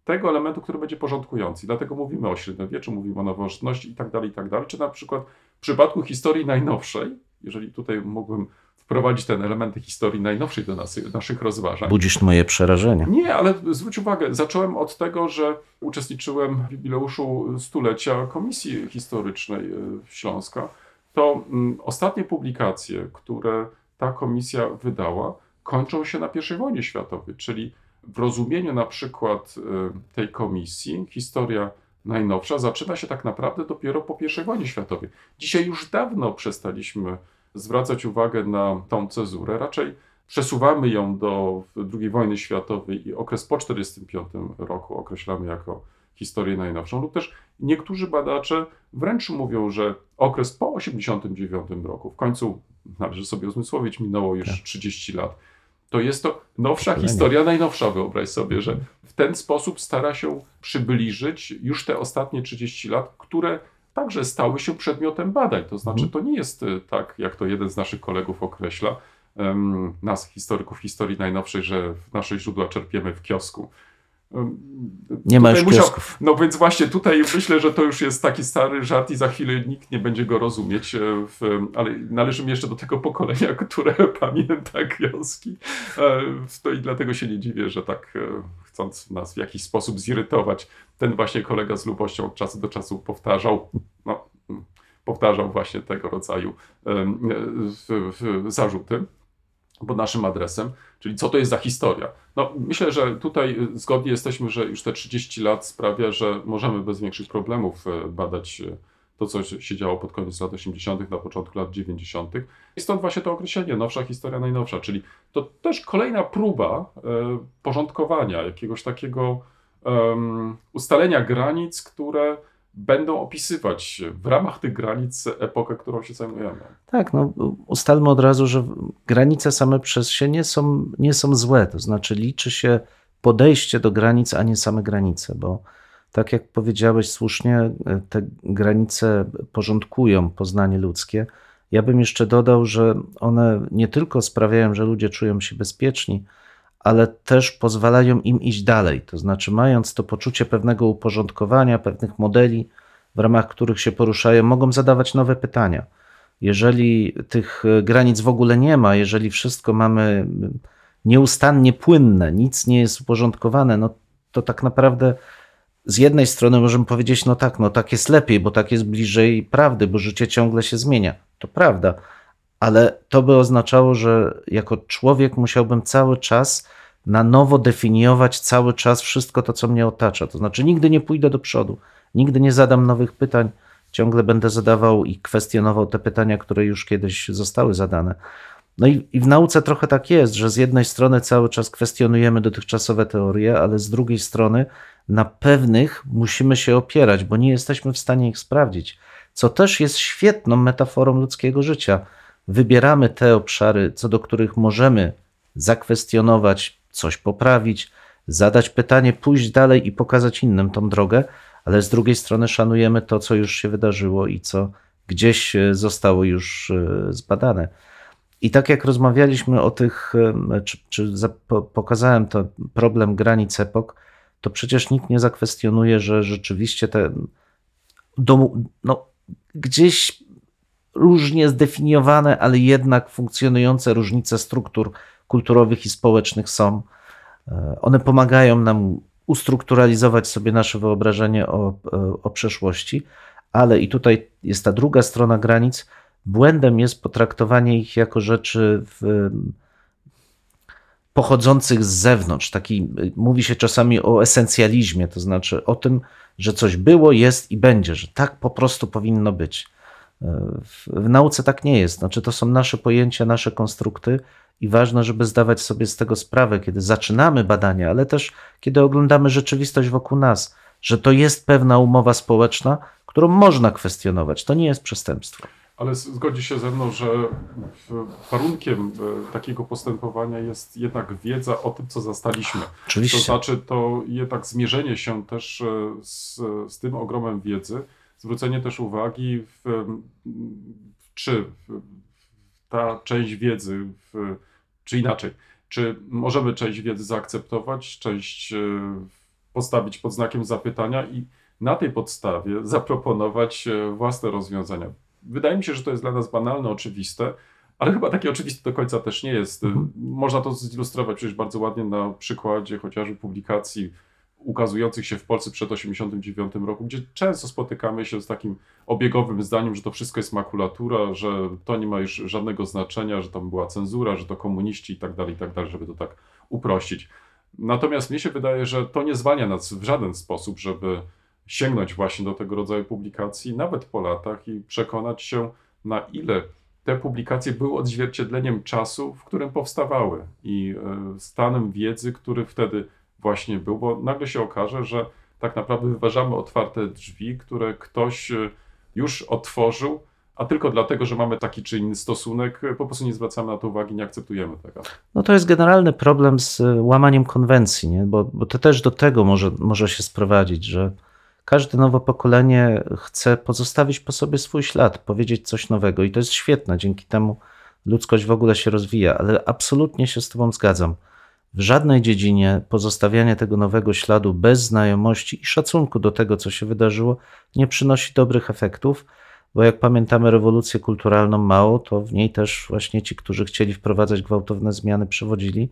tego elementu, który będzie porządkujący. Dlatego mówimy o średniowieczu, mówimy o nowożytności i tak dalej, i tak dalej. Czy na przykład w przypadku historii najnowszej, jeżeli tutaj mógłbym wprowadzić ten elementy historii najnowszej do nas, naszych rozważań, Budzisz moje przerażenie. nie, ale zwróć uwagę, zacząłem od tego, że uczestniczyłem w jubileuszu stulecia Komisji Historycznej y, Śląska. To mm, ostatnie publikacje, które ta komisja wydała, kończą się na I wojnie światowej, czyli w rozumieniu na przykład y, tej komisji historia najnowsza zaczyna się tak naprawdę dopiero po I wojnie światowej. Dzisiaj już dawno przestaliśmy zwracać uwagę na tą cezurę, raczej przesuwamy ją do II wojny światowej i okres po 1945 roku określamy jako historię najnowszą, lub też niektórzy badacze wręcz mówią, że okres po 1989 roku, w końcu należy sobie uzmysłowić, minęło już Tak. 30 lat, to jest to nowsza historia najnowsza, wyobraź sobie, że w ten sposób stara się przybliżyć już te ostatnie 30 lat, które także stały się przedmiotem badań. To znaczy, Mhm. to nie jest e, tak, jak to jeden z naszych kolegów określa, nas, historyków historii najnowszej, że nasze źródła czerpiemy w kiosku. Nie ma już kiosków. No więc właśnie tutaj myślę, że to już jest taki stary żart i za chwilę nikt nie będzie go rozumieć, e, w, ale należymy jeszcze do tego pokolenia, które pamięta kioski. E, To i dlatego się nie dziwię, że tak e, chcąc nas w jakiś sposób zirytować, ten właśnie kolega z lubością od czasu do czasu powtarzał, no, powtarzał właśnie tego rodzaju zarzuty pod naszym adresem, czyli co to jest za historia. No, myślę, że tutaj y, zgodni jesteśmy, że już te 30 lat sprawia, że możemy bez większych problemów e, badać e, to, co się działo pod koniec lat 80., na początku lat 90. I stąd właśnie to określenie nowsza historia najnowsza, czyli to też kolejna próba porządkowania, jakiegoś takiego em, ustalenia granic, które będą opisywać w ramach tych granic epokę, którą się zajmujemy. Tak, no ustalmy od razu, że granice same przez się nie są, nie są złe. To znaczy liczy się podejście do granic, a nie same granice, bo tak jak powiedziałeś słusznie, te granice porządkują poznanie ludzkie. Ja bym jeszcze dodał, że one nie tylko sprawiają, że ludzie czują się bezpieczni, ale też pozwalają im iść dalej. To znaczy, mając to poczucie pewnego uporządkowania, pewnych modeli, w ramach których się poruszają, mogą zadawać nowe pytania. Jeżeli tych e, granic w ogóle nie ma, jeżeli wszystko mamy mm, nieustannie płynne, nic nie jest uporządkowane, no to tak naprawdę z jednej strony możemy powiedzieć, no tak, no tak jest lepiej, bo tak jest bliżej prawdy, bo życie ciągle się zmienia. To prawda, ale to by oznaczało, że jako człowiek musiałbym cały czas na nowo definiować cały czas wszystko to, co mnie otacza. To znaczy, nigdy nie pójdę do przodu, nigdy nie zadam nowych pytań, ciągle będę zadawał i kwestionował te pytania, które już kiedyś zostały zadane. No i, i w nauce trochę tak jest, że z jednej strony cały czas kwestionujemy dotychczasowe teorie, ale z drugiej strony na pewnych musimy się opierać, bo nie jesteśmy w stanie ich sprawdzić, co też jest świetną metaforą ludzkiego życia. Wybieramy te obszary, co do których możemy zakwestionować, coś poprawić, zadać pytanie, pójść dalej i pokazać innym tą drogę, ale z drugiej strony szanujemy to, co już się wydarzyło i co gdzieś e, zostało już e, zbadane. I tak jak rozmawialiśmy o tych, czy, czy za, po, pokazałem to problem granic epok, to przecież nikt nie zakwestionuje, że rzeczywiście te do, no, gdzieś różnie zdefiniowane, ale jednak funkcjonujące różnice struktur kulturowych i społecznych są. E, One pomagają nam ustrukturalizować sobie nasze wyobrażenie o, o, o przeszłości, ale i tutaj jest ta druga strona granic. Błędem jest potraktowanie ich jako rzeczy w, pochodzących z zewnątrz. Taki, mówi się czasami o esencjalizmie, to znaczy o tym, że coś było, jest i będzie, że tak po prostu powinno być. W, w nauce tak nie jest. Znaczy, to są nasze pojęcia, nasze konstrukty i ważne, żeby zdawać sobie z tego sprawę, kiedy zaczynamy badania, ale też kiedy oglądamy rzeczywistość wokół nas, że to jest pewna umowa społeczna, którą można kwestionować. To nie jest przestępstwo. Ale zgodzi się ze mną, że warunkiem e, takiego postępowania jest jednak wiedza o tym, co zastaliśmy. To Oczywiście. znaczy to jednak zmierzenie się też e, z, z tym ogromem wiedzy, zwrócenie też uwagi, w, czy ta część wiedzy, w, czy inaczej, czy możemy część wiedzy zaakceptować, część e, postawić pod znakiem zapytania i na tej podstawie zaproponować e, własne rozwiązania. Wydaje mi się, że to jest dla nas banalne, oczywiste, ale chyba takie oczywiste do końca też nie jest. Mhm. Można to zilustrować przecież bardzo ładnie na przykładzie chociażby publikacji ukazujących się w Polsce przed 1989 roku, gdzie często spotykamy się z takim obiegowym zdaniem, że to wszystko jest makulatura, że to nie ma już żadnego znaczenia, że tam była cenzura, że to komuniści i tak dalej, i tak dalej, żeby to tak uprościć. Natomiast mnie się wydaje, że to nie zwalnia nas w żaden sposób, żeby sięgnąć właśnie do tego rodzaju publikacji, nawet po latach i przekonać się, na ile te publikacje były odzwierciedleniem czasu, w którym powstawały i e, stanem wiedzy, który wtedy właśnie był, bo nagle się okaże, że tak naprawdę wyważamy otwarte drzwi, które ktoś e, już otworzył, a tylko dlatego, że mamy taki czy inny stosunek, e, po prostu nie zwracamy na to uwagi, nie akceptujemy tego. No to jest generalny problem z y, łamaniem konwencji, nie? Bo, bo to też do tego może, może się sprowadzić, że każde nowe pokolenie chce pozostawić po sobie swój ślad, powiedzieć coś nowego i to jest świetne, dzięki temu ludzkość w ogóle się rozwija, ale absolutnie się z Tobą zgadzam. W żadnej dziedzinie pozostawianie tego nowego śladu bez znajomości i szacunku do tego, co się wydarzyło, nie przynosi dobrych efektów, bo jak pamiętamy rewolucję kulturalną mało, to w niej też właśnie ci, którzy chcieli wprowadzać gwałtowne zmiany, przewodzili.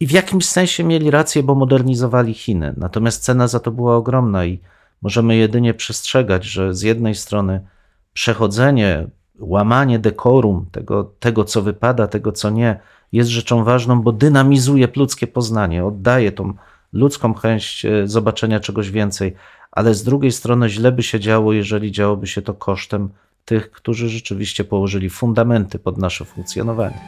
I w jakimś sensie mieli rację, bo modernizowali Chiny. Natomiast cena za to była ogromna i możemy jedynie przestrzegać, że z jednej strony przechodzenie, łamanie dekorum, tego, tego co wypada, tego co nie, jest rzeczą ważną, bo dynamizuje ludzkie poznanie, oddaje tą ludzką chęć e, zobaczenia czegoś więcej, ale z drugiej strony źle by się działo, jeżeli działoby się to kosztem tych, którzy rzeczywiście położyli fundamenty pod nasze funkcjonowanie.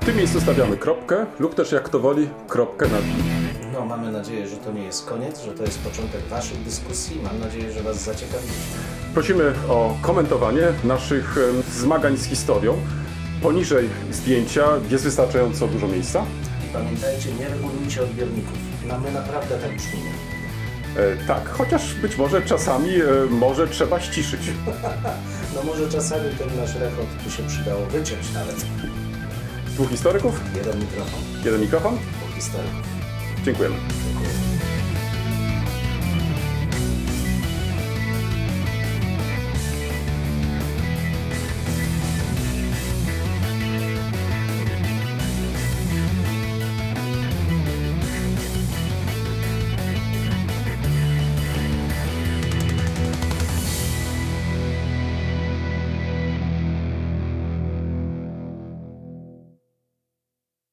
W tym miejscu stawiamy kropkę lub też jak kto woli kropkę nad i. No, mamy nadzieję, że to nie jest koniec, że to jest początek Waszych dyskusji. Mam nadzieję, że Was zaciekawiliśmy. Prosimy o komentowanie naszych em, zmagań z historią. Poniżej zdjęcia jest wystarczająco dużo miejsca. I pamiętajcie, nie regulujcie odbiorników. No, my naprawdę tak brzmimy. E, tak, chociaż być może czasami e, może trzeba ściszyć. No może czasami ten nasz rekord tu się przydało wyciąć nawet. Dwóch historyków, Jeden mikrofon, jeden mikrofon. dwóch historyków. Dziękujemy.